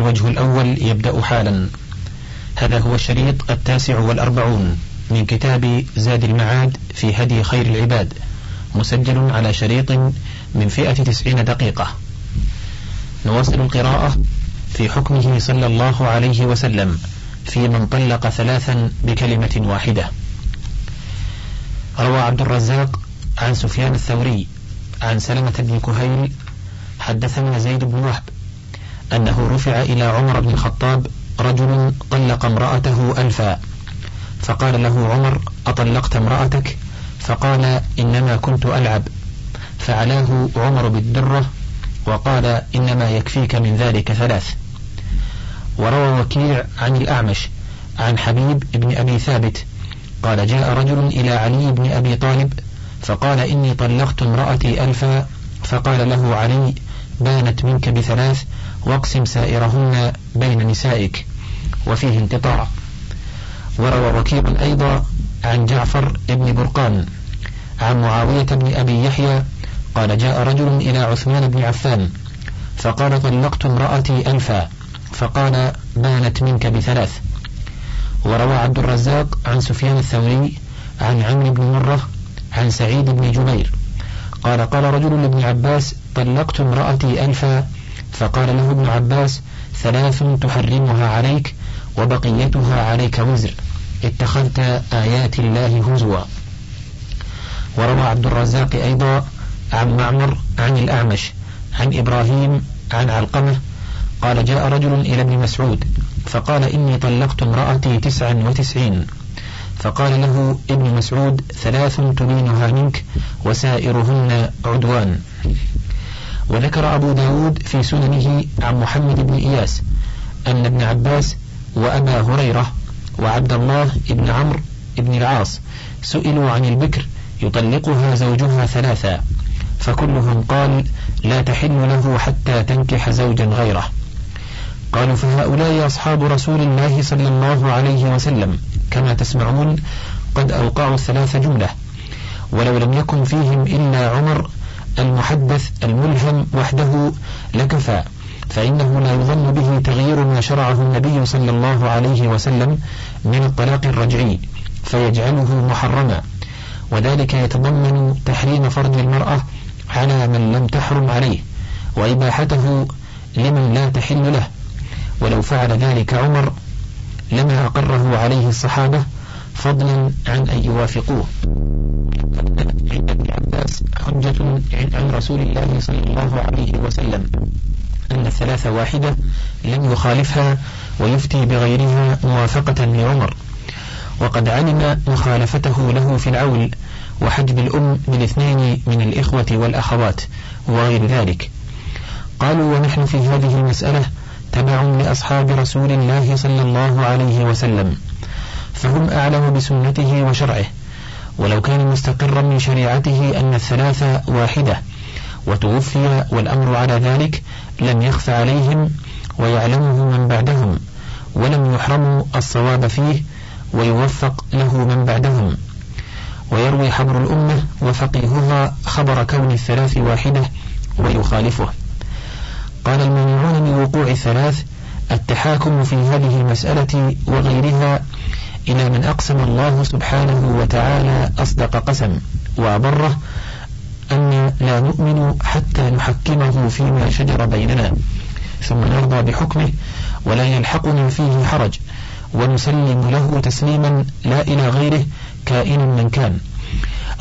الوجه الأول يبدأ حالا. هذا هو الشريط التاسع والأربعون من كتاب زاد المعاد في هدي خير العباد مسجل على شريط من فئة تسعين دقيقة. نواصل القراءة في حكمه صلى الله عليه وسلم في من طلق ثلاثا بكلمة واحدة. روى عبد الرزاق عن سفيان الثوري عن سلمة بن كهيل حدثنا زيد بن وهب أنه رفع إلى عمر بن الخطاب رجل طلق امرأته ألفا. فقال له عمر أطلقت امرأتك؟ فقال إنما كنت ألعب. فعلاه عمر بالدرة وقال إنما يكفيك من ذلك ثلاث. وروى وكيع عن الأعمش عن حبيب بن أبي ثابت. قال جاء رجل إلى علي بن أبي طالب فقال إني طلقت امرأتي ألفا. فقال له علي بانت منك بثلاث واقسم سائرهن بين نسائك وفيه انقطاع وروى وكيع أيضا عن جعفر بن برقان عن معاوية بن أبي يحيى قال جاء رجل إلى عثمان بن عفان فقال طلقت امرأتي ألفا فقال بانت منك بثلاث. وروى عبد الرزاق عن سفيان الثوري عن عمرو بن مرة عن سعيد بن جبير قال قال رجل لابن عباس طلقت امرأتي ألفا فقال له ابن عباس ثلاث تحرمها عليك وبقيتها عليك وزر. اتخذت آيات الله هزوا. وروى عبد الرزاق أيضا عن معمر عن الأعمش عن إبراهيم عن علقمة قال جاء رجل إلى ابن مسعود فقال إني طلقت امرأتي تسعا وتسعين. فقال له ابن مسعود ثلاث تبينها منك وسائرهن عدوان. وذكر أبو داود في سننه عن محمد بن إياس أن ابن عباس وأبا هريرة وعبد الله بن عمرو بن العاص سئلوا عن البكر يطلقها زوجها ثلاثا فكلهم قال لا تحل له حتى تنكح زوجا غيره. قالوا فهؤلاء أصحاب رسول الله صلى الله عليه وسلم كما تسمعون قد أوقعوا الثلاث جملة ولو لم يكن فيهم إلا عمر المحدث الملهم وحده لكفى فإنه لا يظن به تغيير ما شرعه النبي صلى الله عليه وسلم من الطلاق الرجعي فيجعله محرما. وذلك يتضمن تحريم فرج المرأة على من لم تحرم عليه وإباحته لمن لا تحل له. ولو فعل ذلك عمر لما أقره عليه الصحابة فضلا عن أن يوافقوه. حجة عن رسول الله صلى الله عليه وسلم. أن الثلاثة واحدة لم يخالفها ويفتي بغيرها موافقة لعمر. وقد علم مخالفته له في العول وحجب الأم بالاثنين من الإخوة والأخوات وغير ذلك. قالوا ونحن في هذه المسألة تبع لأصحاب رسول الله صلى الله عليه وسلم فهم أعلم بسنته وشرعه. ولو كان مستقرا من شريعته أن الثلاثة واحدة وتوفي والأمر على ذلك لم يخف عليهم ويعلمه من بعدهم ولم يحرموا الصواب فيه ويوفق له من بعدهم. ويروي حبر الأمة وفقيهها خبر كون الثلاث واحدة ويخالفه. قال المانعون من وقوع الثلاث التحاكم في هذه المسألة وغيرها إلى من أقسم الله سبحانه وتعالى أصدق قسم وأبره أن لا نؤمن حتى نحكمه فيما شجر بيننا ثم نرضى بحكمه ولا يلحقنا فيه حرج ونسلم له تسليما لا إلى غيره كائن من كان.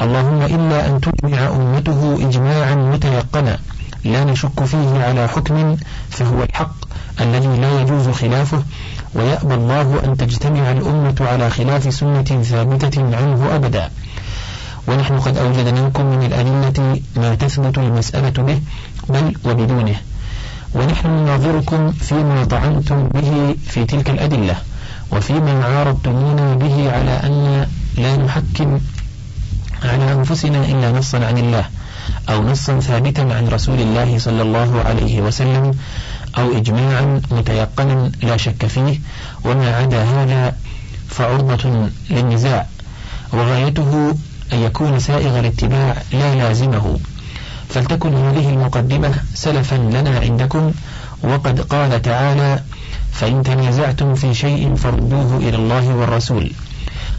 اللهم إلا أن تجمع أمته إجماعا متيقنا لا نشك فيه على حكم فهو الحق الذي لا يجوز خلافه ويأبى الله أن تجتمع الأمة على خلاف سنة ثابتة عنه أبدا. ونحن قد أوجد منكم من الأدلة ما تثبت المسألة به بل وبدونه. ونحن نناظركم فيما طعنتم به في تلك الأدلة وفيما عارضتمونا به على أن لا نحكم على أنفسنا إلا نصا عن الله. أو نصا ثابتا عن رسول الله صلى الله عليه وسلم أو إجماعا متيقنا لا شك فيه وما عدا هذا فعرضة للنزاع وغايته أن يكون سائغ الاتباع لا لازمه. فلتكن هذه المقدمة سلفا لنا عندكم وقد قال تعالى فإن تنازعتم في شيء فردوه إلى الله والرسول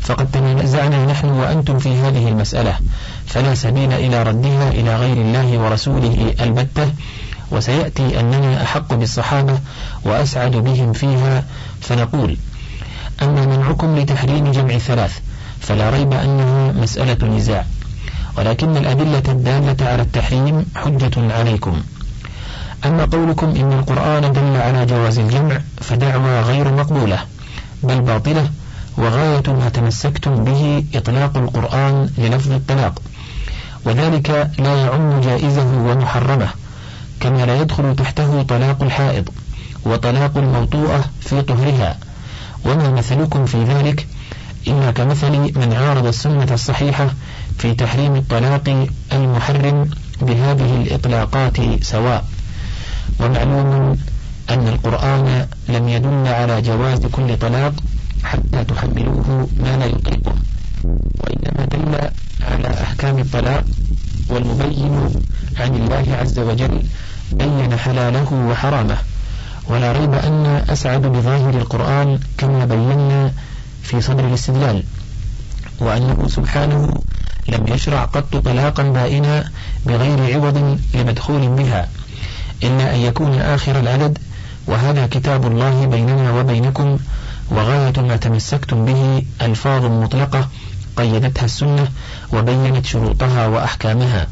فقد تنازعنا نحن وأنتم في هذه المسألة فلا سبيل إلى ردها إلى غير الله ورسوله البتة وسيأتي أننا أحق بالصحابة وأسعد بهم فيها فنقول أما منعكم لتحريم جمع ثلاث فلا ريب أنها مسألة نزاع ولكن الأدلة الدالة على التحريم حجة عليكم. أما قولكم إن القرآن دل على جواز الجمع فدعوى غير مقبولة بل باطلة وغاية ما تمسكتم به إطلاق القرآن للفظ الطلاق. وذلك لا يعم جائزه ومحرمه كما لا يدخل تحته طلاق الحائض وطلاق الموطوءة في طهرها. وما مثلكم في ذلك إلا كمثل من عارض السنة الصحيحة في تحريم الطلاق المحرم بهذه الإطلاقات سواء. ومعلوم أن القرآن لم يدل على جواز كل طلاق حتى تحملوه ما لا يطيقه وإنما دل على أحكام الطلاق والمبين عن الله عز وجل بين حلاله وحرامه. ولا ريب أن أسعد بظاهر القرآن كما بينا في صدر الاستدلال. وأنه سبحانه لم يشرع قط طلاقا بائنا بغير عوض لمدخول بها. إلا أن يكون آخر العدد وهذا كتاب الله بيننا وبينكم وغاية ما تمسكتم به ألفاظ مطلقة قيدتها السنة وبينت شروطها وأحكامها.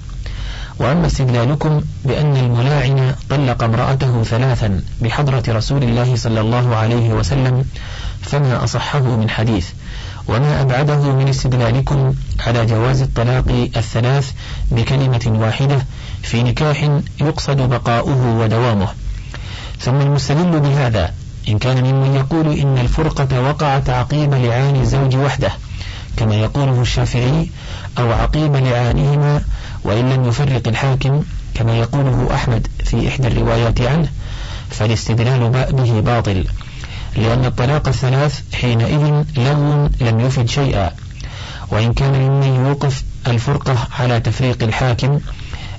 وأما استدلالكم بأن الملاعن طلق امرأته ثلاثا بحضرة رسول الله صلى الله عليه وسلم فما أصحه من حديث. وما أبعده من استدلالكم على جواز الطلاق الثلاث بكلمة واحدة في نكاح يقصد بقاؤه ودوامه. ثم المستدل بهذا إن كان ممن يقول إن الفرقة وقعت عقيب لعان الزوج وحده كما يقوله الشافعي أو عقيب لعانهما وإن لم يفرق الحاكم كما يقوله أحمد في إحدى الروايات عنه فالاستدلال به باطل لأن الطلاق الثلاث حينئذ لو لم يفد شيئا وإن كان ممن يوقف الفرقة على تفريق الحاكم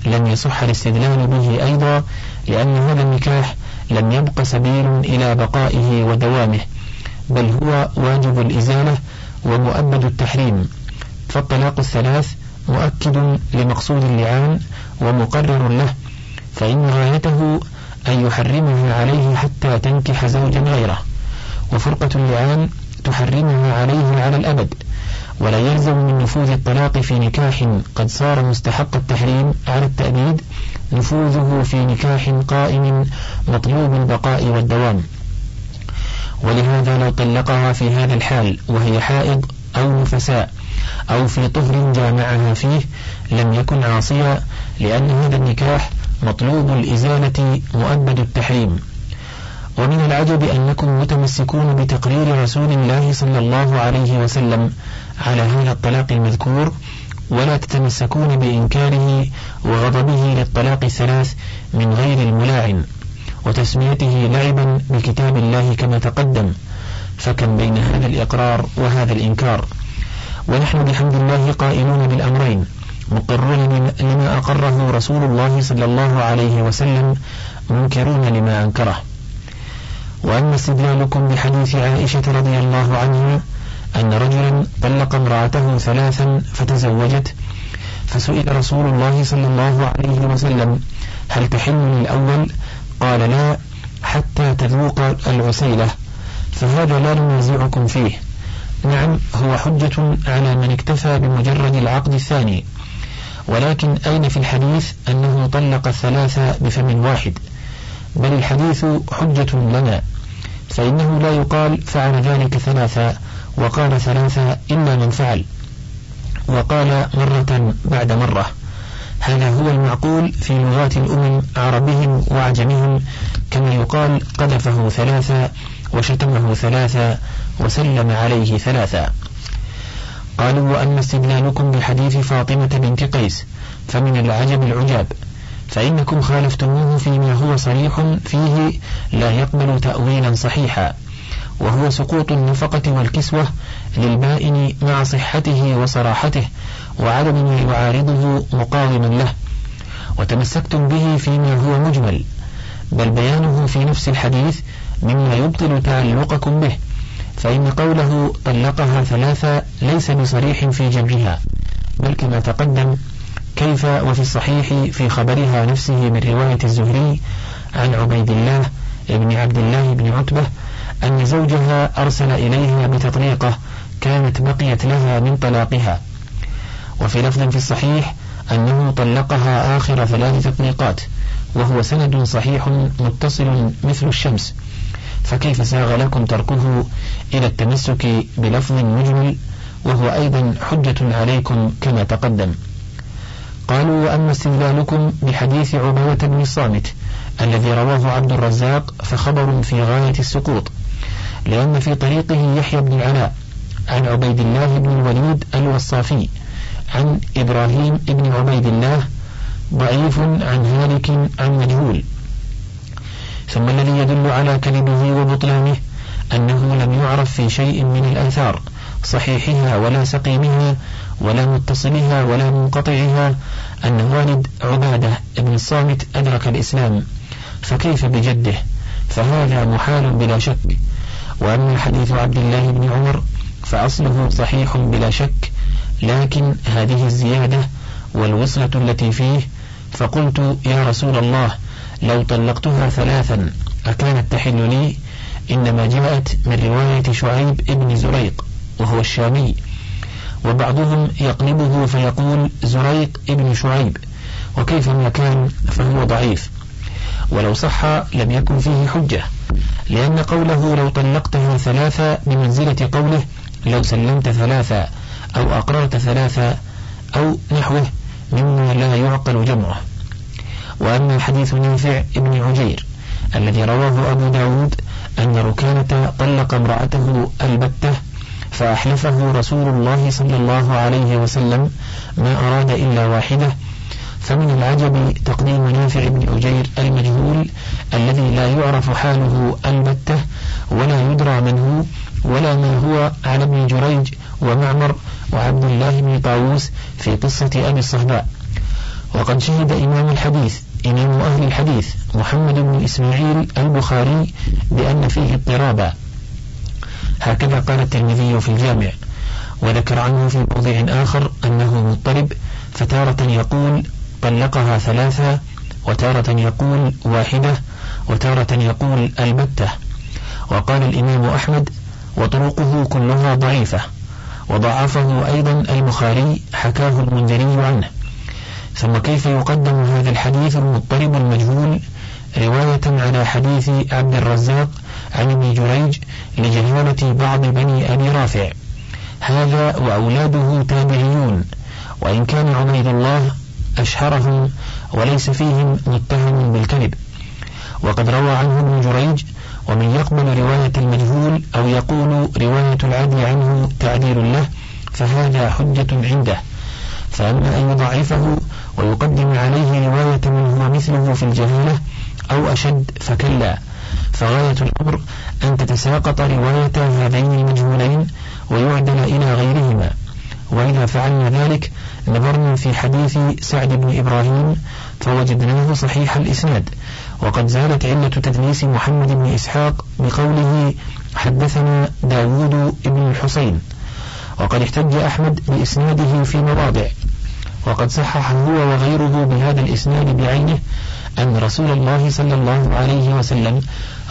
لم يصح الاستدلال به أيضا لأن هذا النكاح لم يبق سبيل إلى بقائه ودوامه بل هو واجب الإزالة ومؤبد التحريم. فالطلاق الثلاث مؤكد لمقصود اللعان ومقرر له فإن غايته أن يحرمها عليه حتى تنكح زوجا غيره. وفرقة اللعان تحرمها عليه على الأبد. ولا يلزم من نفوذ الطلاق في نكاح قد صار مستحق التحريم على التأبيد نفوذه في نكاح قائم مطلوب البقاء والدوام. ولهذا لو طلقها في هذا الحال وهي حائض أو نفساء أو في طهر جامعها فيه لم يكن عاصيا لأن هذا النكاح مطلوب الإزالة مؤبد التحريم. ومن العجب أنكم متمسكون بتقرير رسول الله صلى الله عليه وسلم على هذا الطلاق المذكور ولا تتمسكون بإنكاره وغضبه للطلاق الثلاث من غير الملاعن وتسميته لعبا بكتاب الله كما تقدم. فكم بين هذا الإقرار وهذا الإنكار. ونحن بحمد الله قائلون بالأمرين مقرون لما أقره رسول الله صلى الله عليه وسلم منكرون لما أنكره. وأما استدلالكم بحديث عائشة رضي الله عنها أن رجلا طلق امرأته ثلاثا فتزوجت فسئل رسول الله صلى الله عليه وسلم هل تحل الأول؟ قال لا حتى تذوق العسيلة فهذا لا ننازعكم فيه. نعم هو حجة على من اكتفى بمجرد العقد الثاني. ولكن أين في الحديث أنه طلق الثلاثة بفم واحد؟ بل الحديث حجة لنا فإنه لا يقال فعل ذلك ثلاثة وقال ثلاثة إلا من فعل. وقال مرة بعد مرة. هذا هو المعقول في لغات الأمم عربهم وعجمهم. كما يقال قذفه ثلاثة وشتمه ثلاثة وسلم عليه ثلاثة. قالوا وأما استدلالكم بحديث فاطمة بنت قيس فمن العجب العجاب. فإنكم خالفتموه فيما هو صريح فيه لا يقبل تأويلا صحيحا. وهو سقوط النفقة والكسوة للبائن مع صحته وصراحته وعدم ما يعارضه مقاوما له. وتمسكتم به فيما هو مجمل بل بيانه في نفس الحديث مما يبطل تعلقكم به فإن قوله طلقها ثلاثة ليس بصريح في جمعها بل كما تقدم كيف وفي الصحيح في خبرها نفسه من رواية الزهري عن عبيد الله بن عبد الله بن عتبة أن زوجها أرسل إليها بتطليقة كانت بقيت لها من طلاقها. وفي لفظ في الصحيح أنه طلقها آخر ثلاث تطليقات وهو سند صحيح متصل مثل الشمس. فكيف ساغ لكم تركه إلى التمسك بلفظ مجمل وهو أيضا حجة عليكم كما تقدم. قالوا وأما استدلالكم بحديث عبية بن الصامت الذي رواه عبد الرزاق فخبر في غاية السقوط. لأن في طريقه يحيى بن العلاء عن عبيد الله بن الوليد الوصافي عن إبراهيم بن عبيد الله ضعيف عن هالك عن مجهول. ثم الذي يدل على كذبه وبطلانه أنه لم يعرف في شيء من الآثار صحيحها ولا سقيمها ولا متصلها ولا منقطعها أن والد عبادة بن الصامت أدرك الإسلام فكيف بجده؟ فهذا محال بلا شك. وأما حديث عبد الله بن عمر فأصله صحيح بلا شك لكن هذه الزيادة والوصلة التي فيه فقلت يا رسول الله لو طلقتها ثلاثا أكانت تحل لي؟ إنما جاءت من رواية شعيب بن زريق وهو الشامي وبعضهم يقلبه فيقول زريق ابن شعيب وكيف ما كان فهو ضعيف ولو صح لم يكن فيه حجة. لأن قوله لو طلقتها ثلاثة بمنزلة قوله لو سلمت ثلاثة أو أقررت ثلاثة أو نحوه مما لا يعقل جمعه. وأما حديث نافع ابن عجير الذي رواه أبو داود أن ركانة طلق امرأته البتة فأحلفه رسول الله صلى الله عليه وسلم ما أراد إلا واحدة فمن العجب تقديم نافع بن أجير المجهول الذي لا يعرف حاله البتة ولا يدرى من هو ولا من هو على ابن جريج ومعمر وعبد الله بن طاووس في قصة أبي الصهباء. وقد شهد إمام الحديث إمام أهل الحديث محمد بن إسماعيل البخاري بأن فيه اضطرابا. هكذا قال الترمذي في الجامع. وذكر عنه في موضع آخر أنه مضطرب فتارة يقول طلقها ثلاثة وتارة يقول واحدة وتارة يقول البتة. وقال الإمام أحمد وطرقه كلها ضعيفة. وضعفه أيضا البخاري حكاه المنذري عنه. ثم كيف يقدم هذا الحديث المضطرب المجهول؟ رواية على حديث عبد الرزاق عن ابن جريج لجهالة بعض بني أبي رافع هذا وأولاده تابعيون وإن كان عبيد الله أشهرهم وليس فيهم متهم بالكذب. وقد روى عنه ابن جريج ومن يقبل رواية المجهول أو يقول رواية العدل عنه تعديل له فهذا حجة عنده. فأما أن يضعفه ويقدم عليه رواية من هو مثله في الجهالة أو أشد فكلا. فغاية الأمر أن تتساقط رواية هذين المجهولين ويعدل إلى غيرهما. وإذا فعلنا ذلك نظرنا في حديث سعد بن إبراهيم فوجدناه صحيح الإسناد. وقد زالت علة تدليس محمد بن إسحاق بقوله حدثنا داود بن الحسين وقد احتج أحمد بإسناده في مواضع. وقد صحح هو وغيره بهذا الإسناد بعينه أن رسول الله صلى الله عليه وسلم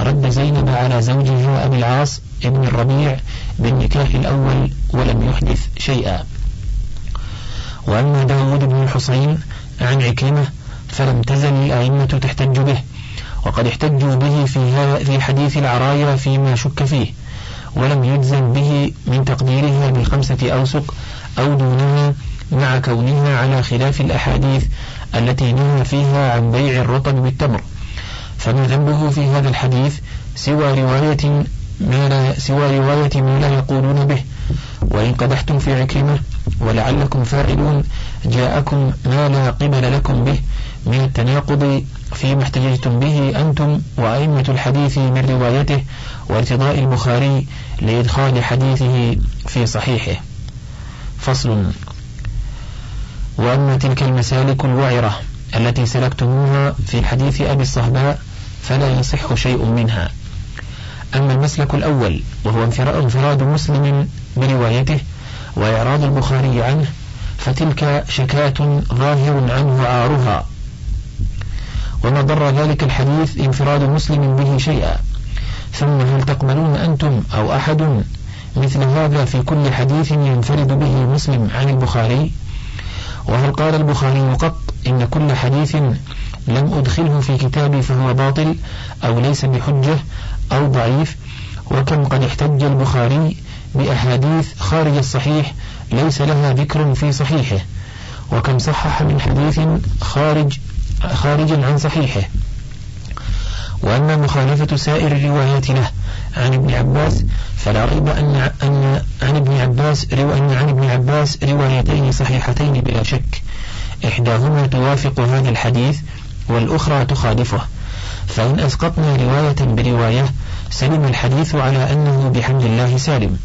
رد زينب على زوجها أبي العاص ابن الربيع بالنكاح الأول ولم يحدث شيئا. وأما داود بن الحصين عن عكرمة فلم تزل الأئمة تحتج به وقد احتجوا به في في حديث العرايا فيما شك فيه ولم يجزم به من تقديرها بالخمسة أوسق أو دونها مع كونها على خلاف الأحاديث التي نهى فيها عن بيع الرطب بالتمر. فما ذنبه في هذا الحديث سوى رواية ما سوى رواية ما لا يقولون به. وإن قدحتم في عكرمة ولعلكم فاعلون جاءكم ما لا قبل لكم به. من التناقض فيما احتججتم به أنتم وأئمة الحديث من روايته وارتضاء البخاري لإدخال حديثه في صحيحه. فصل وأما تلك المسالك الوعرة التي سلكتموها في حديث أبي الصهباء فلا يصح شيء منها. أما المسلك الأول وهو انفراد مسلم بروايته وإعراض البخاري عنه فتلك شكاة ظاهر عنه عارها. وما ضر ذلك الحديث انفراد مسلم به شيئا. ثم هل تقبلون أنتم أو أحد مثل هذا في كل حديث ينفرد به مسلم عن البخاري؟ وهل قال البخاري قط إن كل حديث لم أدخله في كتابي فهو باطل أو ليس بحجة أو ضعيف وكم قد احتج البخاري بأحاديث خارج الصحيح ليس لها ذكر في صحيحه وكم صحح من حديث خارج خارجا عن صحيحه. وأما مخالفة سائر الروايات له عن ابن عباس فلا ريب أن أن عن ابن عباس أن عن ابن عباس روايتين صحيحتين بلا شك. إحداهما توافق هذا الحديث والأخرى تخالفه. فإن أسقطنا رواية برواية سلم الحديث على أنه بحمد الله سالم.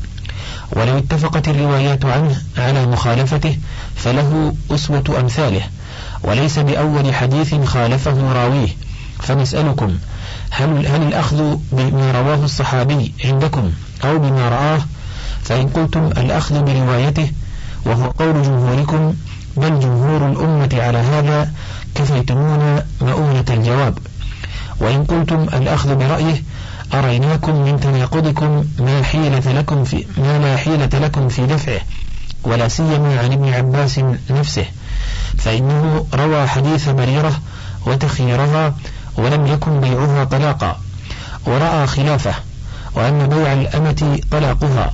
ولو اتفقت الروايات عنه على مخالفته فله أسوة أمثاله. وليس بأول حديث خالفه راويه. فنسألكم هل, هل الأخذ بما رواه الصحابي عندكم أو بما رآه؟ فإن قلتم الأخذ بروايته وهو قول جمهوركم بل جمهور الأمة على هذا كفيتمونا مؤونة الجواب. وإن قلتم الأخذ برأيه أريناكم من تناقضكم ما حيلة لكم في ما لا حيلة لكم في دفعه ولا سيما عن ابن عباس نفسه. فإنه روى حديث بريرة وتخييرها ولم يكن بيعها طلاقا ورأى خلافه وأن بيع الأمة طلاقها.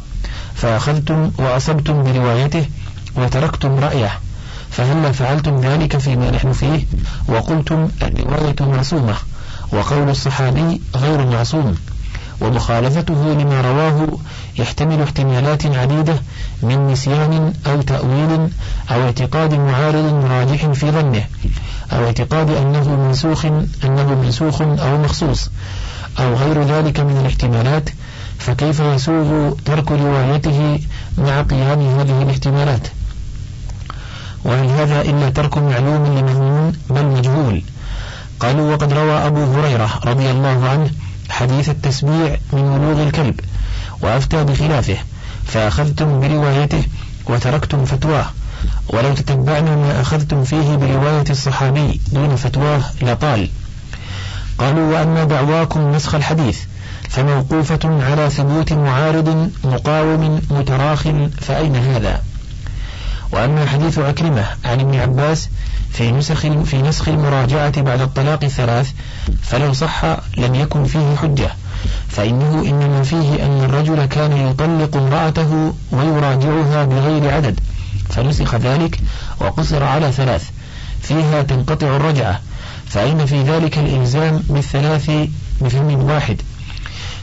فأخذتم وأصبتم بروايته وتركتم رأيه. فهل فعلتم ذلك فيما نحن فيه؟ وقلتم الرواية معصومة وقول الصحابي غير معصوم ومخالفته لما رواه يحتمل احتمالات عديدة من نسيان أو تأويل أو اعتقاد معارض راجح في ظنه أو اعتقاد أنه منسوخ أنه منسوخ أو مخصوص أو غير ذلك من الاحتمالات فكيف يسوغ ترك روايته مع قيام هذه الاحتمالات؟ وهل هذا إلا ترك معلوم لمهموم بل مجهول. قالوا وقد روى أبو هريرة رضي الله عنه حديث التسبيع من ولوغ الكلب وأفتى بخلافه فأخذتم بروايته وتركتم فتواه. ولو تتبعنا ما أخذتم فيه برواية الصحابي دون فتواه لطال. قالوا وأما دعواكم نسخ الحديث فموقوفة على ثبوت معارض مقاوم متراخ فأين هذا؟ وأما حديث عكرمة عن ابن عباس في نسخ في نسخ المراجعة بعد الطلاق الثلاث فلو صح لم يكن فيه حجة فإنه إنما فيه أن الرجل كان يطلق امرأته ويراجعها بغير عدد فنسخ ذلك وقصر على ثلاث فيها تنقطع الرجعة فأين في ذلك الإلزام بالثلاث بفم واحد.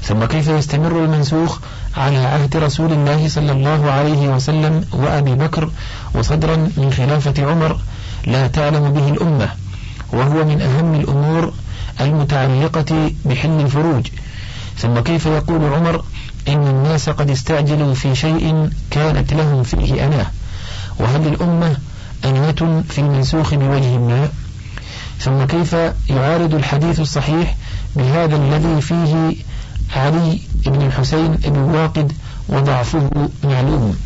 ثم كيف يستمر المنسوخ على عهد رسول الله صلى الله عليه وسلم وأبي بكر وصدرا من خلافة عمر لا تعلم به الأمة وهو من أهم الأمور المتعلقة بحل الفروج. ثم كيف يقول عمر إن الناس قد استعجلوا في شيء كانت لهم فيه أناه وهل للأمة أنية في المنسوخ بوجه ما؟ ثم كيف يعارض الحديث الصحيح بهذا الذي فيه علي بن الحسين بن واقد وضعفه معلوم.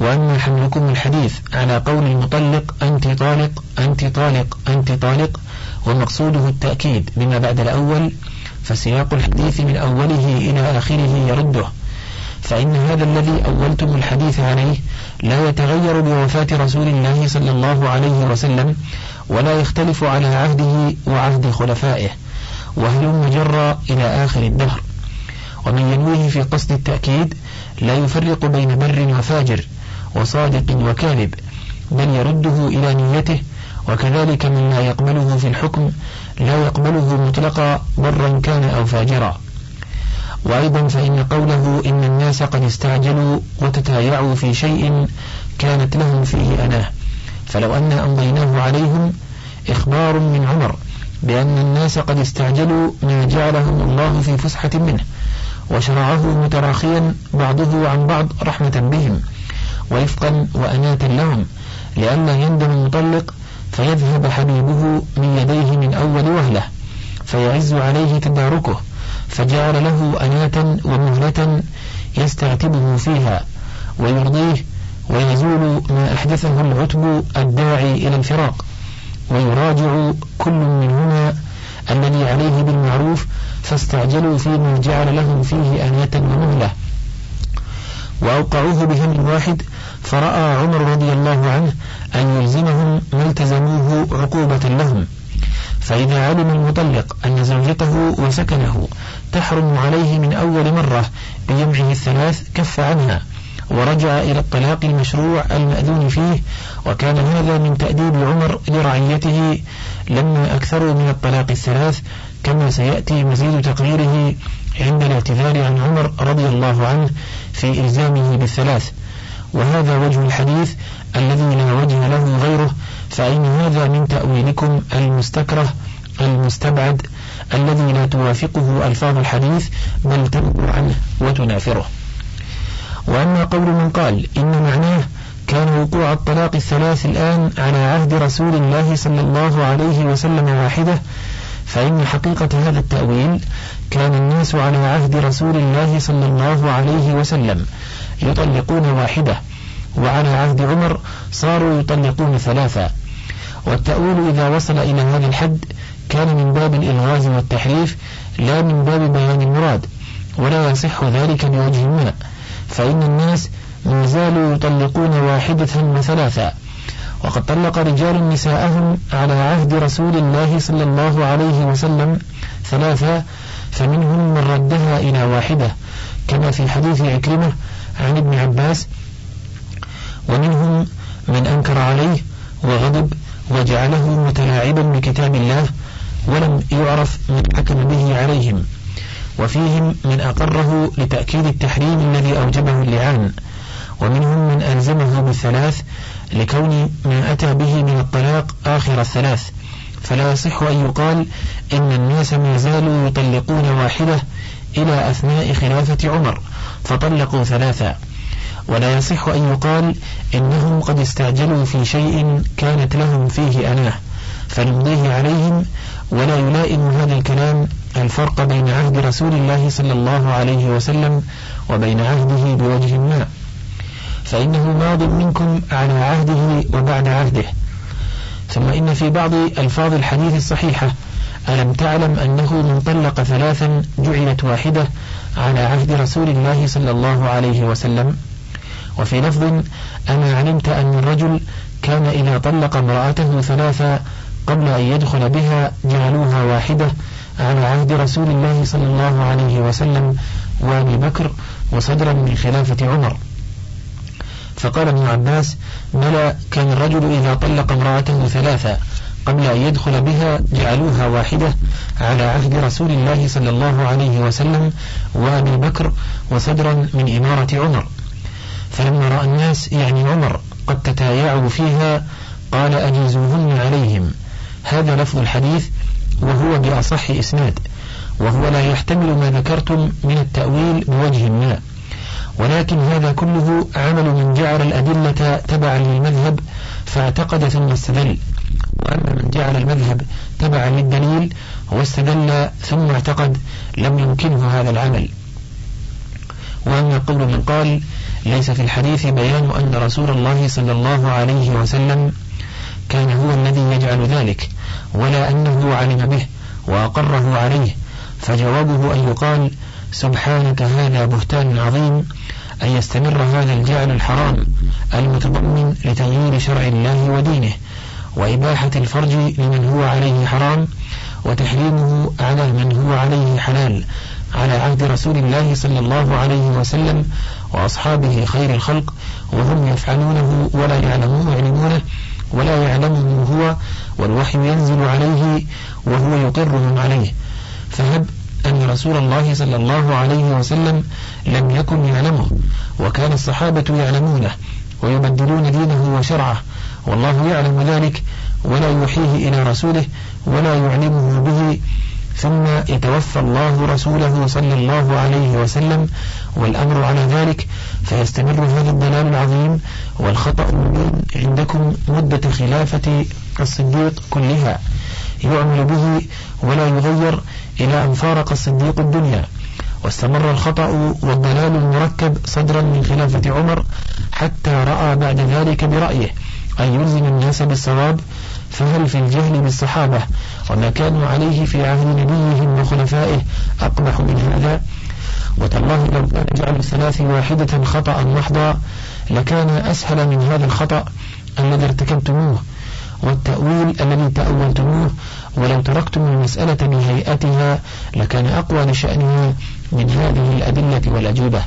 وأما حملكم الحديث على قول المطلق أنت طالق أنت طالق أنت طالق ومقصوده التأكيد بما بعد الأول فسياق الحديث من أوله إلى آخره يرده. فإن هذا الذي أولتم الحديث عليه لا يتغير بوفاة رسول الله صلى الله عليه وسلم ولا يختلف على عهده وعهد خلفائه. وهل جر إلى آخر الدهر. ومن ينويه في قصد التأكيد لا يفرق بين بر وفاجر وصادق وكاذب بل يرده إلى نيته وكذلك من لا يقبله في الحكم لا يقبله مطلقا برا كان أو فاجرا. وأيضا فإن قوله إن الناس قد استعجلوا وتتايعوا في شيء كانت لهم فيه أناه. فلو أن أمضيناه عليهم إخبار من عمر. بأن الناس قد استعجلوا ما جعلهم الله في فسحة منه وشرعه متراخيا بعضه عن بعض رحمة بهم ورفقا وأناة لهم لئلا يندم المطلق فيذهب حبيبه من يديه من أول وهلة فيعز عليه تداركه فجعل له أناة ومهلة يستعتبه فيها ويرضيه ويزول ما أحدثه العتب الداعي إلى الفراق. ويراجع كل منهما الذي عليه بالمعروف فاستعجلوا فيما جعل لهم فيه آنية ومهلة. وأوقعوه بهم واحد فرأى عمر رضي الله عنه أن يلزمهم ما التزموه عقوبة لهم. فإذا علم المطلق أن زوجته وسكنه تحرم عليه من أول مرة بجمعه الثلاث كف عنها. ورجع إلى الطلاق المشروع المأذون فيه وكان هذا من تأديب عمر لرعيته لما أكثروا من الطلاق الثلاث كما سيأتي مزيد تقريره عند الاعتذار عن عمر رضي الله عنه في إلزامه بالثلاث. وهذا وجه الحديث الذي لا وجه له غيره فإن هذا من تأويلكم المستكره المستبعد الذي لا توافقه ألفاظ الحديث بل تنبو عنه وتنافره. وأما قول من قال إن معناه كان وقوع الطلاق الثلاث الآن على عهد رسول الله صلى الله عليه وسلم واحدة فإن حقيقة هذا التأويل كان الناس على عهد رسول الله صلى الله عليه وسلم يطلقون واحدة وعلى عهد عمر صاروا يطلقون ثلاثة. والتأويل إذا وصل إلى هذا الحد كان من باب الإلغاز والتحريف لا من باب بيان المراد ولا يصح ذلك بوجه ما. فإن الناس ما زالوا يطلقون واحدة وثلاثة. وقد طلق رجال نساءهم على عهد رسول الله صلى الله عليه وسلم ثلاثة فمنهم من ردها إلى واحدة كما في حديث عكرمة عن ابن عباس ومنهم من أنكر عليه وغضب وجعله متلاعبا بكتاب الله ولم يعرف من حكم به عليهم. وفيهم من أقره لتأكيد التحريم الذي أوجبه اللعان ومنهم من ألزمه بالثلاث لكون ما أتى به من الطلاق آخر الثلاث. فلا يصح أن يقال إن الناس ما زالوا يطلقون واحدة إلى أثناء خلافة عمر فطلقوا ثلاثا. ولا يصح أن يقال إنهم قد استعجلوا في شيء كانت لهم فيه أناه فنمضيه عليهم ولا يلائم هذا الكلام الفرق بين عهد رسول الله صلى الله عليه وسلم وبين عهده بوجه ما. فإنه ماض منكم على عهده وبعد عهده. ثم إن في بعض ألفاظ الحديث الصحيحة ألم تعلم أنه من طلق ثلاثا جعلت واحدة على عهد رسول الله صلى الله عليه وسلم؟ وفي لفظ أما علمت أن الرجل كان إذا طلق امرأته ثلاثا قبل أن يدخل بها جعلوها واحدة على عهد رسول الله صلى الله عليه وسلم وأبي بكر وصدرا من خلافة عمر. فقال ابن عباس بلى كان الرجل إذا طلق امرأته ثلاثا قبل أن يدخل بها جعلوها واحدة على عهد رسول الله صلى الله عليه وسلم وأبي بكر وصدرا من إمارة عمر. فلما رأى الناس يعني عمر قد تتايعوا فيها قال أجيزوهن عليهم. هذا لفظ الحديث وهو بأصح إسناد وهو لا يحتمل ما ذكرتم من التأويل بوجه ما. ولكن هذا كله عمل من جعل الأدلة تبعا للمذهب فاعتقد ثم استدل. وأما من جعل المذهب تبعا للدليل واستدل ثم اعتقد لم يمكنه هذا العمل. وأما قول من قال ليس في الحديث بيان أن رسول الله صلى الله عليه وسلم كان هو الذي يجعل ذلك ولا أنه علم به وأقره عليه. فجوابه أن يقال سبحانك هذا بهتان عظيم أن يستمر هذا الجعل الحرام المتضمن لتغيير شرع الله ودينه وإباحة الفرج لمن هو عليه حرام وتحريمه على من هو عليه حلال على عهد رسول الله صلى الله عليه وسلم وأصحابه خير الخلق وهم يفعلونه ولا يعلمون يعلمونه ولا يعلمه هو والوحي ينزل عليه وهو يقرهم عليه. فهب أن رسول الله صلى الله عليه وسلم لم يكن يعلمه وكان الصحابة يعلمونه ويبدلون دينه وشرعه. والله يعلم ذلك ولا يوحيه إلى رسوله ولا يعلمه به. ثم يتوفى الله رسوله صلى الله عليه وسلم والأمر على ذلك فيستمر هذا الضلال العظيم والخطأ المبين عندكم مدة خلافة الصديق كلها. يعمل به ولا يغير إلى أن فارق الصديق الدنيا. واستمر الخطأ والضلال المركب صدرا من خلافة عمر حتى رأى بعد ذلك برأيه أن يلزم الناس بالصواب فهل في الجهل بالصحابة؟ وما كانوا عليه في عهد نبيهم وخلفائه أقبح من هذا؟ الثلاث واحدة خطأ محضا لكان أسهل من هذا الخطأ الذي ارتكبتموه والتأويل الذي تأولتموه ولو تركتم المسألة بهيئتها لكان أقوى لشأنها من هذه الأدلة والأجوبة.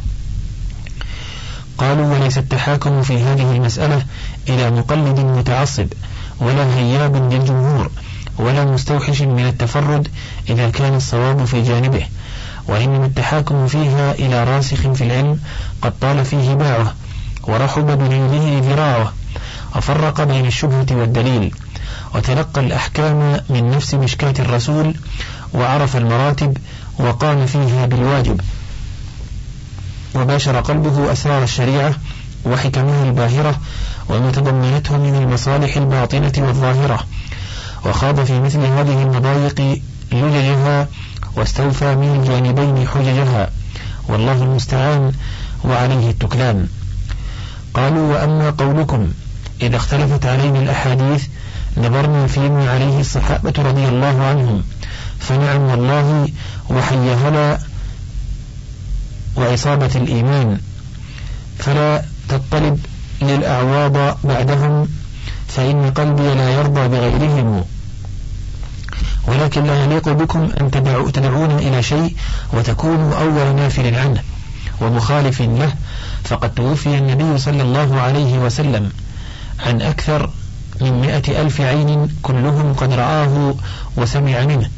قالوا وليس التحاكم في هذه المسألة إلى مقلد متعصب ولا هياب للجمهور ولا مستوحش من التفرد إذا كان الصواب في جانبه. وإنما التحاكم فيها إلى راسخ في العلم قد طال فيه باعه ورحب بنيله ذراعه وفرق بين الشبهة والدليل وتلقى الأحكام من نفس مشكاة الرسول وعرف المراتب وقام فيها بالواجب وباشر قلبه أسرار الشريعة وحكمها الباهرة وما تضمنته من المصالح الباطنة والظاهرة وخاض في مثل هذه المضايق لججها واستوفى من الجانبين حججها والله المستعان وعليه التكلان. قالوا وأما قولكم إذا اختلفت علينا الأحاديث نظرنا فيما عليه الصحابة رضي الله عنهم. فنعم والله وحي هلا وإصابة الإيمان. فلا تطلب للأعواض بعدهم فإن قلبي لا يرضى بغيرهم. ولكن لا يليق بكم أن تدعو تدعون إلى شيء وتكونوا أول نافل عنه ومخالف له. فقد توفي النبي صلى الله عليه وسلم عن أكثر من مئة ألف عين كلهم قد رآه وسمع منه.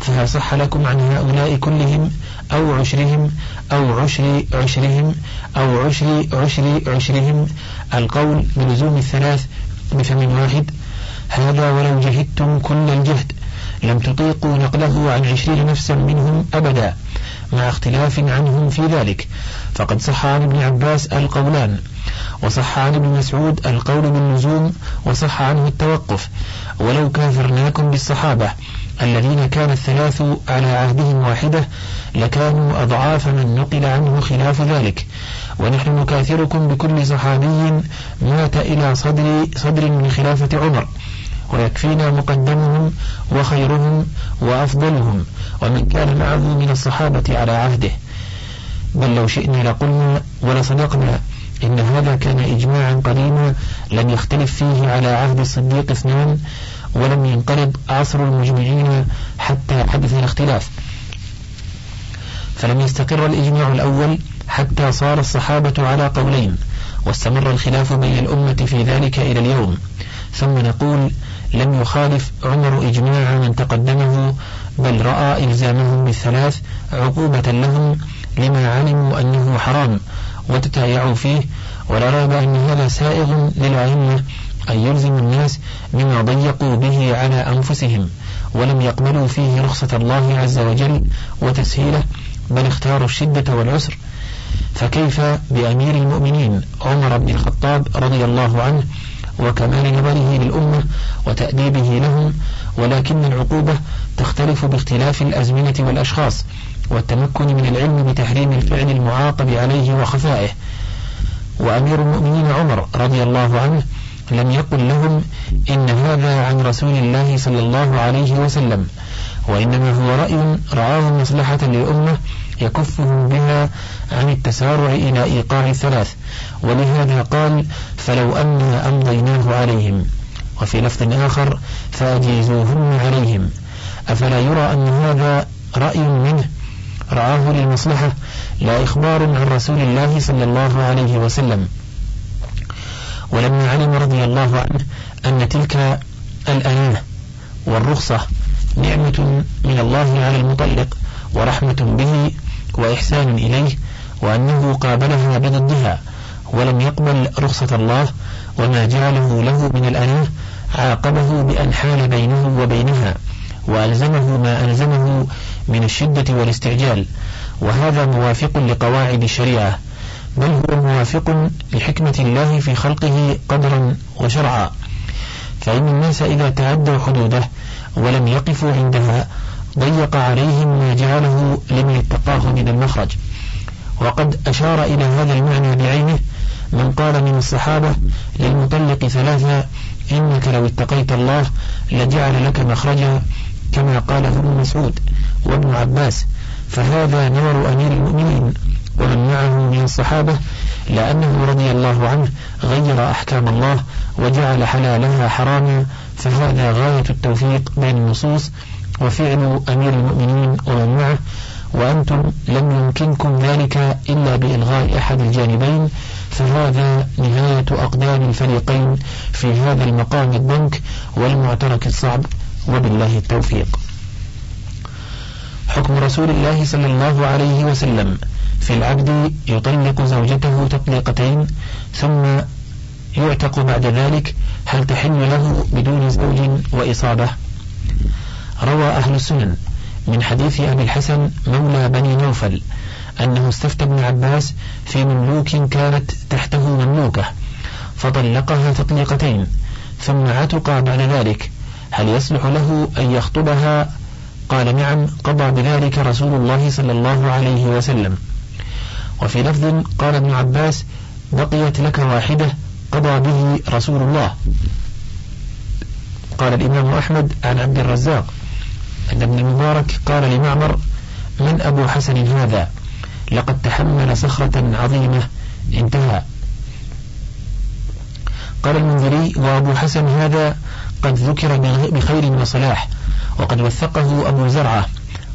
فهل صح لكم عن هؤلاء كلهم أو عشرهم أو عشر عشرهم أو عشر عشر عشرهم؟ القول بلزوم الثلاث بفم واحد. هذا ولو جهدتم كل الجهد لم تطيقوا نقله عن عشرين نفسا منهم أبدا مع اختلاف عنهم في ذلك. فقد صح عن ابن عباس القولان وصح عن ابن مسعود القول باللزوم وصح عنه التوقف. ولو كافرناكم بالصحابة الذين كان الثلاث على عهدهم واحدة لكانوا أضعاف من نقل عنه خلاف ذلك. ونحن نكاثركم بكل صحابي مات إلى صدر, صدر من خلافة عمر. ويكفينا مقدمهم وخيرهم وأفضلهم. ومن كان معه من الصحابة على عهده. بل لو شئنا لقلنا ولصدقنا إن هذا كان إجماعا قديما لم يختلف فيه على عهد الصديق اثنان ولم ينقرض عصر المجمعين حتى حدث الاختلاف. فلم يستقر الإجماع الأول حتى صار الصحابة على قولين واستمر الخلاف بين الأمة في ذلك إلى اليوم. ثم نقول لم يخالف عمر إجماع من تقدمه بل رأى إلزامهم بالثلاث عقوبة لهم لما علموا أنه حرام وتتايعوا فيه ولا ريب أن هذا سائغ للأئمة أن يلزم الناس مما ضيقوا به على أنفسهم ولم يقبلوا فيه رخصة الله عز وجل وتسهيله بل اختاروا الشدة والعسر. فكيف بأمير المؤمنين عمر بن الخطاب رضي الله عنه وكمال نظره للأمة وتأديبه لهم ولكن العقوبة تختلف باختلاف الأزمنة والأشخاص والتمكن من العلم بتحريم الفعل المعاقب عليه وخفائه. وأمير المؤمنين عمر رضي الله عنه لم يقل لهم إن هذا عن رسول الله صلى الله عليه وسلم وإنما هو رأي رعاه مصلحة للأمة يكفهم بها عن التسارع إلى إيقاع الثلاث. ولهذا قال فلو أنا أمضيناه عليهم. وفي لفظ آخر فأجيزوهن عليهم. أفلا يرى أن هذا رأي منه؟ رعاه للمصلحة. لا إخبار عن رسول الله صلى الله عليه وسلم. ولما علم رضي الله عنه أن تلك الأناه والرخصة نعمة من الله على المطلق ورحمة به وإحسان إليه وأنه قابلها بضدها ولم يقبل رخصة الله وما جعله له من الأناه عاقبه بأن حال بينه وبينها وألزمه ما ألزمه من الشدة والاستعجال. وهذا موافق لقواعد الشريعة بل هو موافق لحكمة الله في خلقه قدرا وشرعا. فإن الناس إذا تعدوا حدوده ولم يقفوا عندها ضيق عليهم ما جعله لمن اتقاه من المخرج. وقد أشار إلى هذا المعنى بعينه من قال من الصحابة للمطلق ثلاثة إنك لو اتقيت الله لجعل لك مخرجا كما قاله ابن مسعود وابن عباس. فهذا نور أمير المؤمنين ومن معه من الصحابة لأنه رضي الله عنه غير أحكام الله وجعل حلالها حراما. فهذا غاية التوفيق بين النصوص وفعل أمير المؤمنين ومن معه. وأنتم لم يمكنكم ذلك إلا بإلغاء أحد الجانبين. فهذا نهاية أقدام الفريقين في هذا المقام الضنك والمعترك الصعب وبالله التوفيق. حكم رسول الله صلى الله عليه وسلم في العبد يطلق زوجته تطليقتين ثم يعتق بعد ذلك هل تحل له بدون زوج وإصابة؟ روى أهل السنن من حديث أبي الحسن مولى بني نوفل أنه استفتى ابن عباس في مملوك كانت تحته مملوكة فطلقها تطليقتين ثم عتق بعد ذلك هل يصلح له أن يخطبها؟ قال نعم قضى بذلك رسول الله صلى الله عليه وسلم. وفي لفظ قال ابن عباس بقيت لك واحدة قضى به رسول الله. قال الإمام أحمد عن عبد الرزاق أن ابن المبارك قال لمعمر من أبو حسن هذا؟ لقد تحمل صخرة عظيمة. انتهى. قال المنذري وأبو حسن هذا قد ذكر بخير وصلاح وقد وثقه أبو زرعة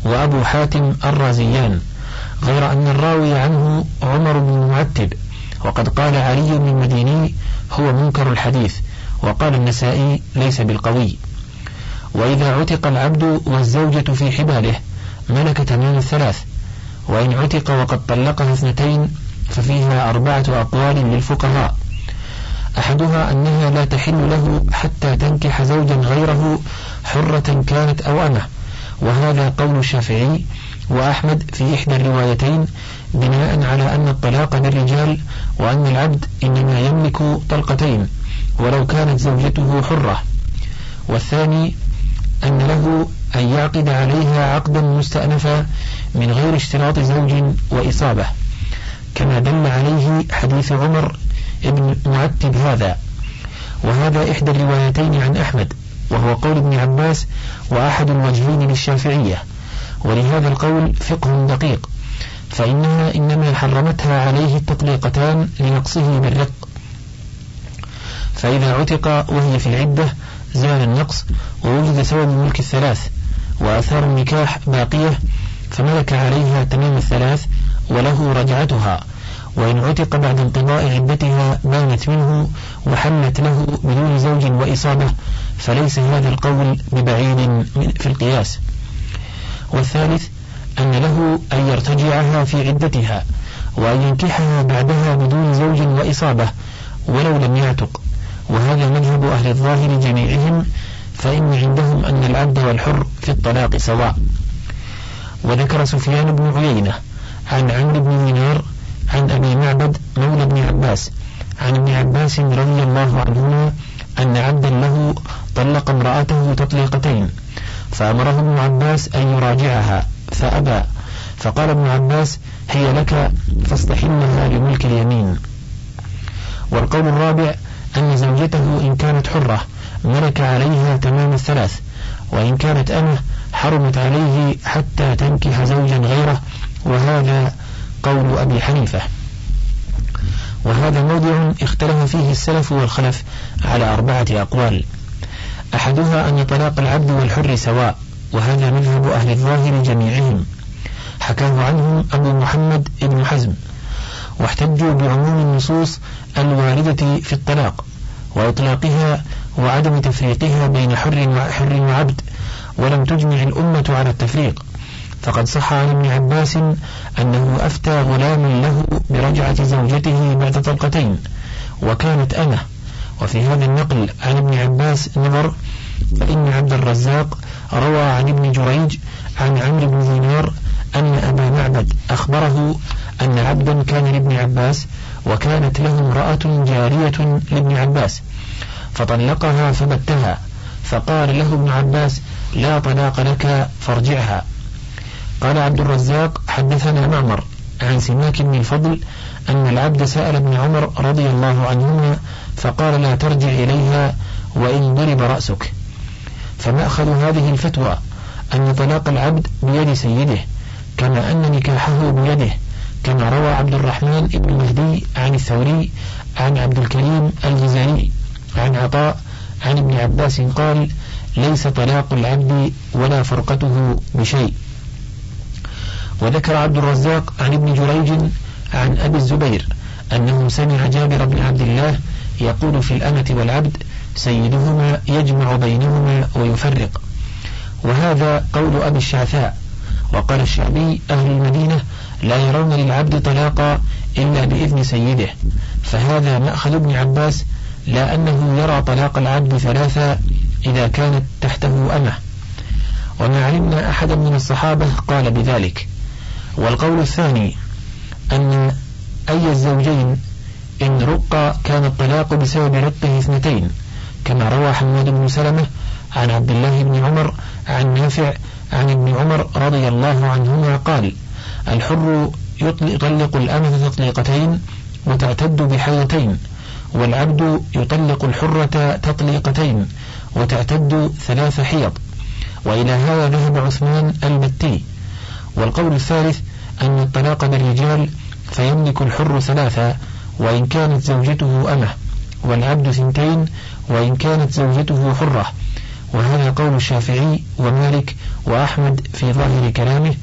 وأبو حاتم الرازيان غير أن الراوي عنه عمر بن معتب وقد قال علي بن المديني هو منكر الحديث وقال النسائي ليس بالقوي وإذا عتق العبد والزوجة في حباله ملك تمام الثلاث وإن عتق وقد طلقها اثنتين ففيها أربعة أقوال للفقهاء. أحدها أنها لا تحل له حتى تنكح زوجا غيره حرة كانت أو أمة وهذا قول الشافعي وأحمد في إحدى الروايتين بناء على أن الطلاق للرجال وأن العبد إنما يملك طلقتين ولو كانت زوجته حرة. والثاني أن له أن يعقد عليها عقدا مستأنفا من غير اشتراط زوج وإصابة. كما دل عليه حديث عمر ابن معتب هذا. وهذا إحدى الروايتين عن أحمد وهو قول ابن عباس وأحد الوجهين للشافعية. ولهذا القول فقه دقيق فإنها إنما حرمتها عليه التطليقتان لنقصه بالرق فإذا عتق وهي في العدة زال النقص ووجد سبب ملك الثلاث. وآثار النكاح باقية فملك عليها تمام الثلاث وله رجعتها وإن عتق بعد انقضاء عدتها بانت منه وحلت له بدون زوج وإصابة فليس هذا القول ببعيد في القياس. والثالث أن له أن يرتجعها في عدتها وأن ينكحها بعدها بدون زوج وإصابة ولو لم يعتق وهذا مذهب أهل الظاهر جميعهم فإن عندهم أن العبد والحر في الطلاق سواء. وذكر سفيان بن عيينة عن عمرو بن دينار عن أبي معبد مولى ابن عباس عن ابن عباس رضي الله عنهما أن عبدا له طلق امرأته تطليقتين فأمره ابن عباس أن يراجعها فأبى. فقال ابن عباس هي لك فاستحلها لملك اليمين. والقول الرابع أن زوجته إن كانت حرة ملك عليها تمام الثلاث وإن كانت أمه حرمت عليه حتى تنكح زوجا غيره وهذا قول أبي حنيفة. وهذا موضع اختلف فيه السلف والخلف على أربعة أقوال. أحدها أن طلاق العبد والحر سواء وهذا مذهب أهل الظاهر جميعهم. حكاه عنهم أبو محمد بن حزم. واحتجوا بعموم النصوص الواردة في الطلاق وإطلاقها وعدم تفريقها بين حر وحر وعبد ولم تجمع الأمة على التفريق. فقد صح عن ابن عباس أنه أفتى غلام له برجعة زوجته بعد طلقتين وكانت أمة. وفي هذا النقل عن ابن عباس نظر فإن عبد الرزاق روى عن ابن جريج عن عمرو بن دينار أن أبا معبد أخبره أن عبدا كان لابن عباس وكانت له امرأة جارية لابن عباس. فطلقها فبتها فقال له ابن عباس لا طلاق لك فارجعها. قال عبد الرزاق حدثنا معمر عن سماك بن الفضل أن العبد سأل ابن عمر رضي الله عنهما فقال لا ترجع إليها وإن ضرب رأسك. فمأخذ هذه الفتوى أن طلاق العبد بيد سيده كما أن نكاحه بيده كما روى عبد الرحمن بن مهدي عن الثوري عن عبد الكريم الجزائري. عن عطاء عن ابن عباس قال ليس طلاق العبد ولا فرقته بشيء. وذكر عبد الرزاق عن ابن جريج عن أبي الزبير أنه سمع جابر بن عبد الله يقول في الأمة والعبد سيدهما يجمع بينهما ويفرق. وهذا قول أبي الشعثاء. وقال الشعبي أهل المدينة لا يرون للعبد طلاقا إلا بإذن سيده فهذا مأخذ ابن عباس لا أنه يرى طلاق العبد ثلاثة إذا كانت تحته أمه. وما علمنا أحدا من الصحابة قال بذلك. والقول الثاني أن أي الزوجين إن رق كان الطلاق بسبب رقه اثنتين كما روى حماد بن سلمة عن عبد الله بن عمر عن نافع عن ابن عمر رضي الله عنهما قال الحر يطلق الأمة تطليقتين وتعتد بحيتين والعبد يطلق الحرة تطليقتين وتعتد ثلاث حيض وإلى هذا ذهب عثمان البتي والقول الثالث أن الطلاق بالرجال فيملك الحر ثلاثة وإن كانت زوجته أمة والعبد ثنتين وإن كانت زوجته حرة. وهذا قول الشافعي ومالك وأحمد في ظاهر كلامه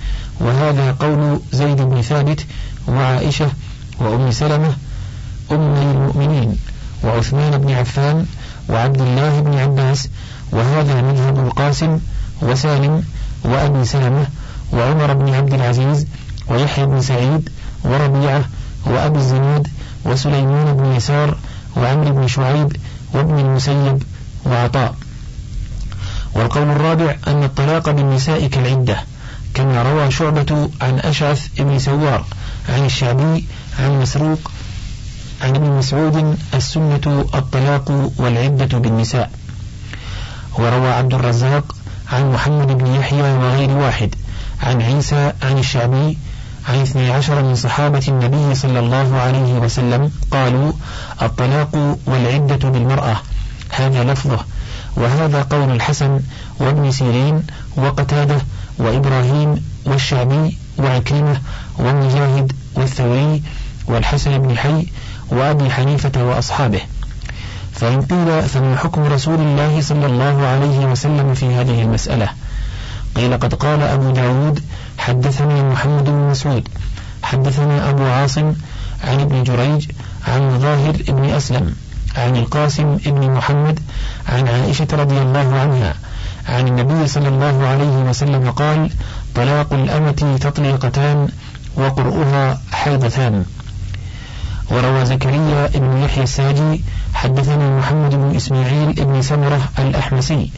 وهذا قول زيد بن ثابت وعائشة وأم سلمة أم المؤمنين وعثمان بن عفان وعبد الله بن عباس وهذا مذهب القاسم وسالم وأبي سلمة وعمر بن عبد العزيز ويحيى بن سعيد وربيعة وأبي الزناد وسليمان بن يسار وعمرو بن شعيب وابن المسيب وعطاء. والقول الرابع أن الطلاق بالنساء كالعدة كما روى شعبة عن أشعث بن سوار عن الشعبي عن مسروق عن ابن مسعود السنة الطلاق والعدة بالنساء. وروى عبد الرزاق عن محمد بن يحيى وغير واحد عن عيسى عن الشعبي عن اثني عشر من صحابة النبي صلى الله عليه وسلم قالوا الطلاق والعدة بالمرأة. هذا لفظه. وهذا قول الحسن وابن سيرين وقتادة وإبراهيم والشعبي وعكرمة والمجاهد والثوري والحسن بن حي وأبي حنيفة وأصحابه. فإن قيل فما حكم رسول الله صلى الله عليه وسلم في هذه المسألة. قيل قد قال أبو داود حدثني محمد بن مسعود. حدثنا أبو عاصم عن ابن جريج عن مظاهر ابن أسلم عن القاسم ابن محمد عن عائشة رضي الله عنها عن النبي صلى الله عليه وسلم قال طلاق الأمة تطليقتان وقرؤها حيضتان. وروى زكريا بن يحيى الساجي حدثنا محمد بن إسماعيل بن سمرة الأحمسي.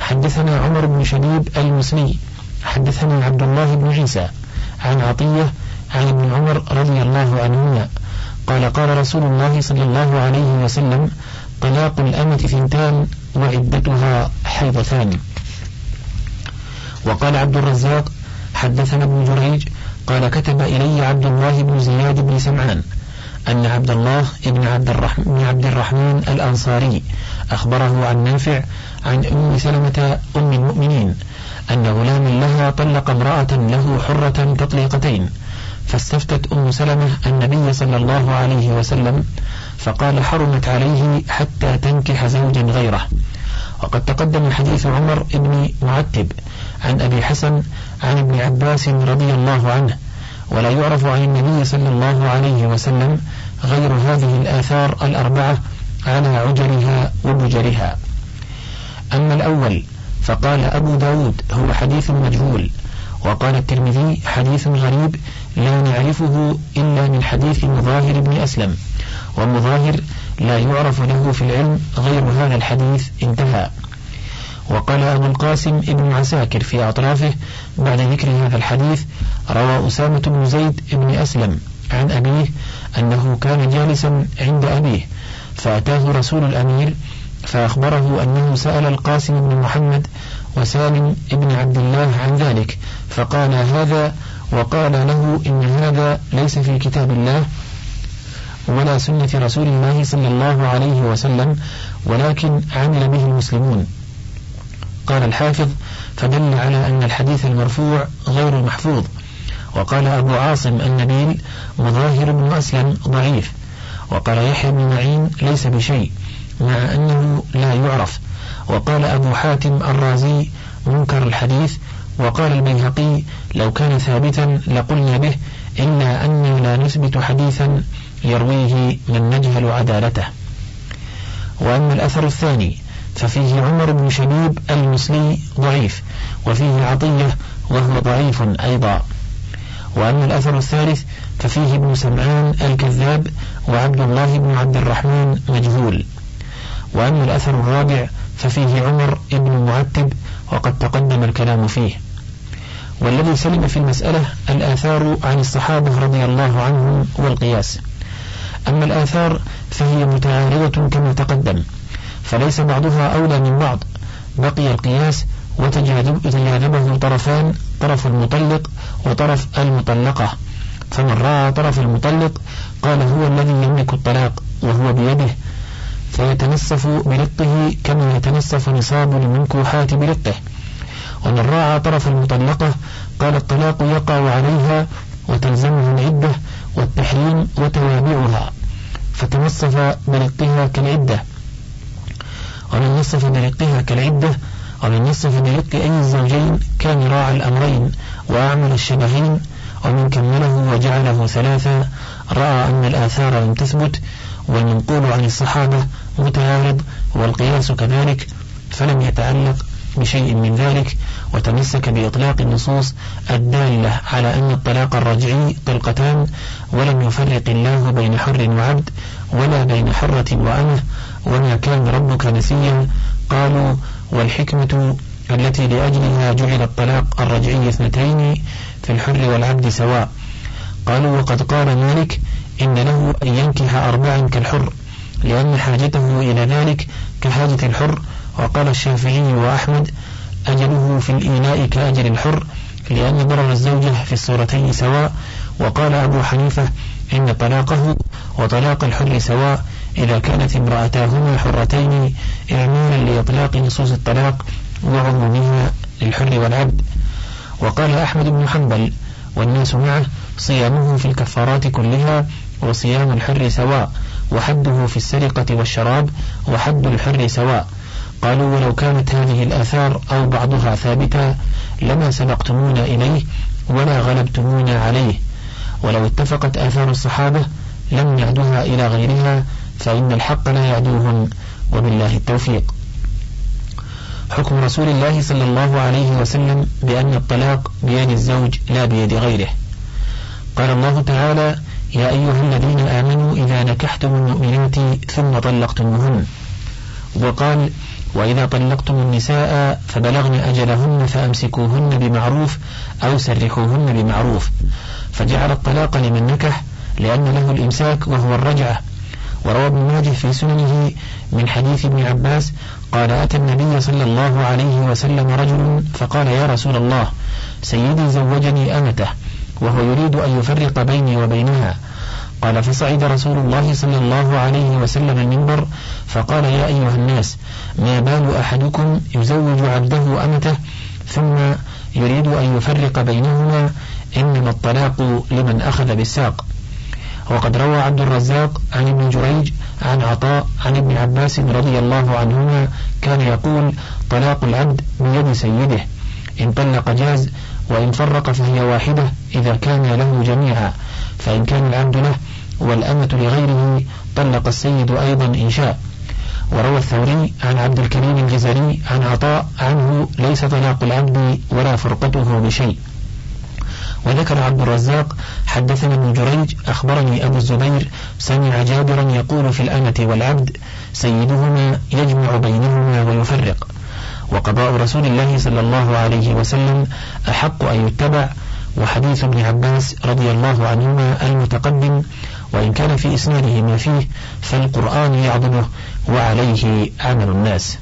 حدثنا عمر بن شديد المسلي حدثنا عبد الله بن عيسى. عن عطية عن ابن عمر رضي الله عنهما. قال قال رسول الله صلى الله عليه وسلم طلاق الأمة ثنتان وعدتها حيضتان. وقال عبد الرزاق حدثنا ابن جريج قال كتب إلي عبد الله بن زياد بن سمعان. أن عبد الله بن عبد الرحمن, بن عبد الرحمن الأنصاري أخبره عن نافع عن أم سلمة أم المؤمنين أن غلاما لها طلق امرأة له حرة تطليقتين فاستفتت أم سلمة النبي صلى الله عليه وسلم فقال حرمت عليه حتى تنكح زوجا غيره. وقد تقدم حديث عمر بن معتب عن أبي حسن عن ابن عباس رضي الله عنه ولا يعرف عن النبي صلى الله عليه وسلم غير هذه الآثار الأربعة على عجلها وبجرها. أما الأول فقال أبو داود هو حديث مجهول وقال الترمذي حديث غريب لا نعرفه إلا من حديث مظاهر بن أسلم ومظاهر لا يعرف له في العلم غير هذا الحديث انتهى. وقال أبو القاسم ابن عساكر في أطرافه بعد ذكر هذا الحديث روى أسامة بن زيد بن أسلم عن أبيه أنه كان جالسا عند أبيه فأتاه رسول الأمير فأخبره أنه سأل القاسم بن محمد وسالم ابن عبد الله عن ذلك فقال هذا؟ وقال له إن هذا ليس في كتاب الله ولا سنة رسول الله صلى الله عليه وسلم ولكن عمل به المسلمون. قال الحافظ فدل على أن الحديث المرفوع غير المحفوظ. وقال أبو عاصم النبيل مظاهر بن أسلم ضعيف. وقال يحيى بن معين ليس بشيء مع أنه لا يعرف. وقال أبو حاتم الرازي منكر الحديث. وقال البيهقي لو كان ثابتا لقلنا به إلا أننا لا نثبت حديثا يرويه من نجهل عدالته. وأما الأثر الثاني ففيه عمر بن شبيب المسلي ضعيف وفيه عطية وهو ضعيف أيضا. وأما الأثر الثالث ففيه ابن سمعان الكذاب وعبد الله بن عبد الرحمن مجهول. وأما الأثر الرابع ففيه عمر بن المعتب وقد تقدم الكلام فيه. والذي سلم في المسألة الآثار عن الصحابة رضي الله عنهم والقياس. أما الآثار فهي متعارضة كما تقدم. فليس بعضها أولى من بعض. بقي القياس وتجاذبه طرفان طرف المطلق وطرف المطلقة. فمن رأى طرف المطلق قال هو الذي يملك الطلاق وهو بيده. فيتنصف برقه كما يتنصف نصاب المنكوحات برقه ومن راعى طرف المطلقة قال الطلاق يقع عليها وتلزمه العدة والتحريم وتوابعها. فتنصف برقها كالعدة. ومن نصف برقها كالعدة. ومن نصف برق أي الزوجين كان راعى الأمرين وأعمل الشبهين ومن كمله وجعله ثلاثا. رأى أن الآثار لم تثبت والمنقول عن الصحابة متعارض والقياس كذلك فلم يتعلق بشيء من ذلك. وتمسك بإطلاق النصوص الدالة على أن الطلاق الرجعي طلقتان ولم يفرق الله بين حر وعبد ولا بين حرة وأمة. وما كان ربك نسيا. قالوا والحكمة التي لأجلها جعل الطلاق الرجعي اثنتين في الحر والعبد سواء. قالوا وقد قال مالك إن له أن ينكح أربعا كالحر لأن حاجته إلى ذلك كحاجة الحر. وقال الشافعي وأحمد أجله في الإيلاء كأجل الحر لأن ضرر الزوجة في الصورتين سواء. وقال أبو حنيفة إن طلاقه وطلاق الحر سواء. إذا كانت امرأتاهما حرتين إعمالا لإطلاق نصوص الطلاق وعمومها للحر والعبد. وقال أحمد بن حنبل والناس معه صيامه في الكفارات كلها وصيام الحر سواء وحده في السرقة والشراب وحد الحر سواء. قالوا ولو كانت هذه الآثار أو بعضها ثابتا لما سبقتمونا إليه ولا غلبتمونا عليه. ولو اتفقت آثار الصحابة لم يعدوها إلى غيرها فإن الحق لا يعدوهم وبالله التوفيق. حكم رسول الله صلى الله عليه وسلم بأن الطلاق بيد الزوج لا بيد غيره. قال الله تعالى يا أيها الذين آمنوا إذا نكحتم المؤمنات ثم طلقتموهن. وقال وإذا طلقتم النساء فبلغن أجلهن فأمسكوهن بمعروف أو سرحوهن بمعروف. فجعل الطلاق لمن نكح لأن له الإمساك وهو الرجعة وروى ابن ماجه في سننه من حديث ابن عباس قال أتى النبي صلى الله عليه وسلم رجل فقال يا رسول الله سيدي زوجني أمته وهو يريد أن يفرق بيني وبينها. قال فصعد رسول الله صلى الله عليه وسلم المنبر فقال يا أيها الناس ما بال أحدكم يزوج عبده أمته؟ ثم يريد أن يفرق بينهما إنما الطلاق لمن أخذ بالساق. وقد روى عبد الرزاق عن ابن جريج عن عطاء عن ابن عباس رضي الله عنهما كان يقول طلاق العبد بيد سيده إن طلق جاز وإن فرق فهي واحدة إذا كان له جميعا فإن كان العبد له والأمة لغيره طلق السيد أيضا إن شاء وروى الثوري عن عبد الكريم الجزري عن عطاء عنه ليس طلاق العبد ولا فرقته بشيء وذكر عبد الرزاق حدثنا ابن جريج أخبرني أبو الزبير سمع جابرا يقول في الأمة والعبد سيدهما يجمع بينهما ويفرق. وقضاء رسول الله صلى الله عليه وسلم أحق أن يتبع وحديث ابن عباس رضي الله عنهما المتقدم وإن كان في إسناده ما فيه فالقرآن يعظمه وعليه عمل الناس.